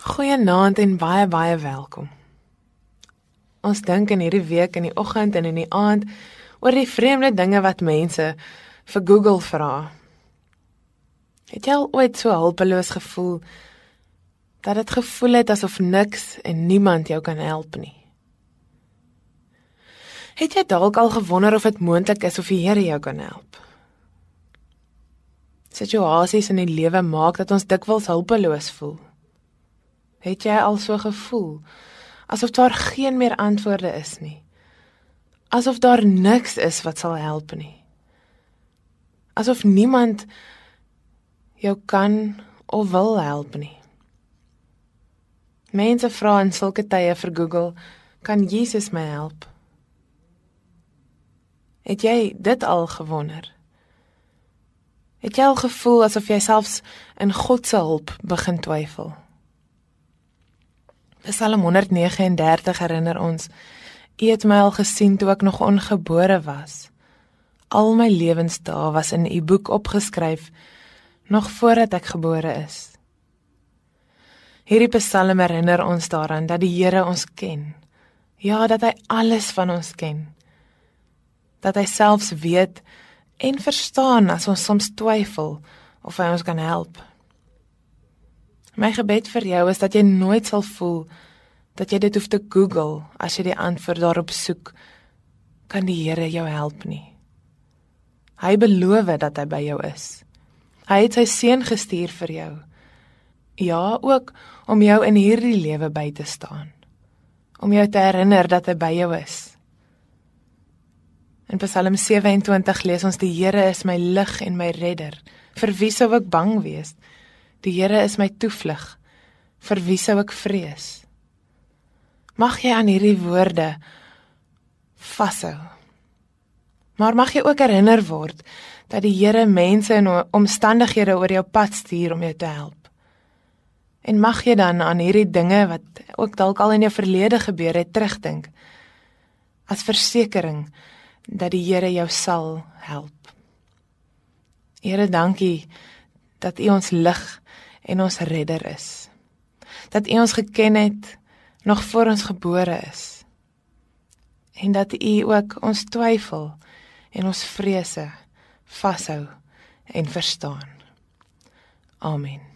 Goeienaand en baie baie welkom. Ons dink in hierdie week in die oggend en in die aand oor die vreemde dinge wat mense vir Google vra. Het jy al ooit so hulpeloos gevoel dat dit gevoel het asof niks en niemand jou kan help nie? Het jy dalk al gewonder of dit moontlik is of die Here jou kan help? Situasies in die lewe maak dat ons dikwels hulpeloos voel. Het jy al so gevoel asof daar geen meer antwoorde is nie? Asof daar niks is wat sal help nie? Asof niemand jou kan of wil help nie? Mense vra in sulke tye vir Google, kan Jesus my help? Het jy dit al gewonder? Het jy al gevoel asof jy selfs in God se hulp begin twyfel? Psalm 139 herinner ons: U het my al gesien toe ek nog ongebore was. Al my lewensdae was in U boek opgeskryf nog voordat ek gebore is. Hierdie Psalm herinner ons daaraan dat die Here ons ken. Ja, dat hy alles van ons ken. Dat hy selfs weet en verstaan as ons soms twyfel of hy ons kan help. My gebed vir jou is dat jy nooit sal voel dat jy dit hoef te Google as jy die antwoord daarop soek. Kan die Here jou help nie? Hy beloof dat hy by jou is. Hy het sy seun gestuur vir jou. Ja, ook om jou in hierdie lewe by te staan. Om jou te herinner dat hy by jou is. In Psalm 27 lees ons die Here is my lig en my redder. Vir wie sou ek bang wees? Die Here is my toevlug. Vir wie sou ek vrees? Mag jy aan hierdie woorde vashou. Maar mag jy ook herinner word dat die Here mense en omstandighede oor jou pad stuur om jou te help. En mag jy dan aan hierdie dinge wat ook dalk al in jou verlede gebeur het terugdink as versekering dat die Here jou sal help. Here, dankie dat U ons lig en ons redder is. Dat U ons geken het nog voor ons gebore is. En dat U ook ons twyfel en ons vrese vashou en verstaan. Amen.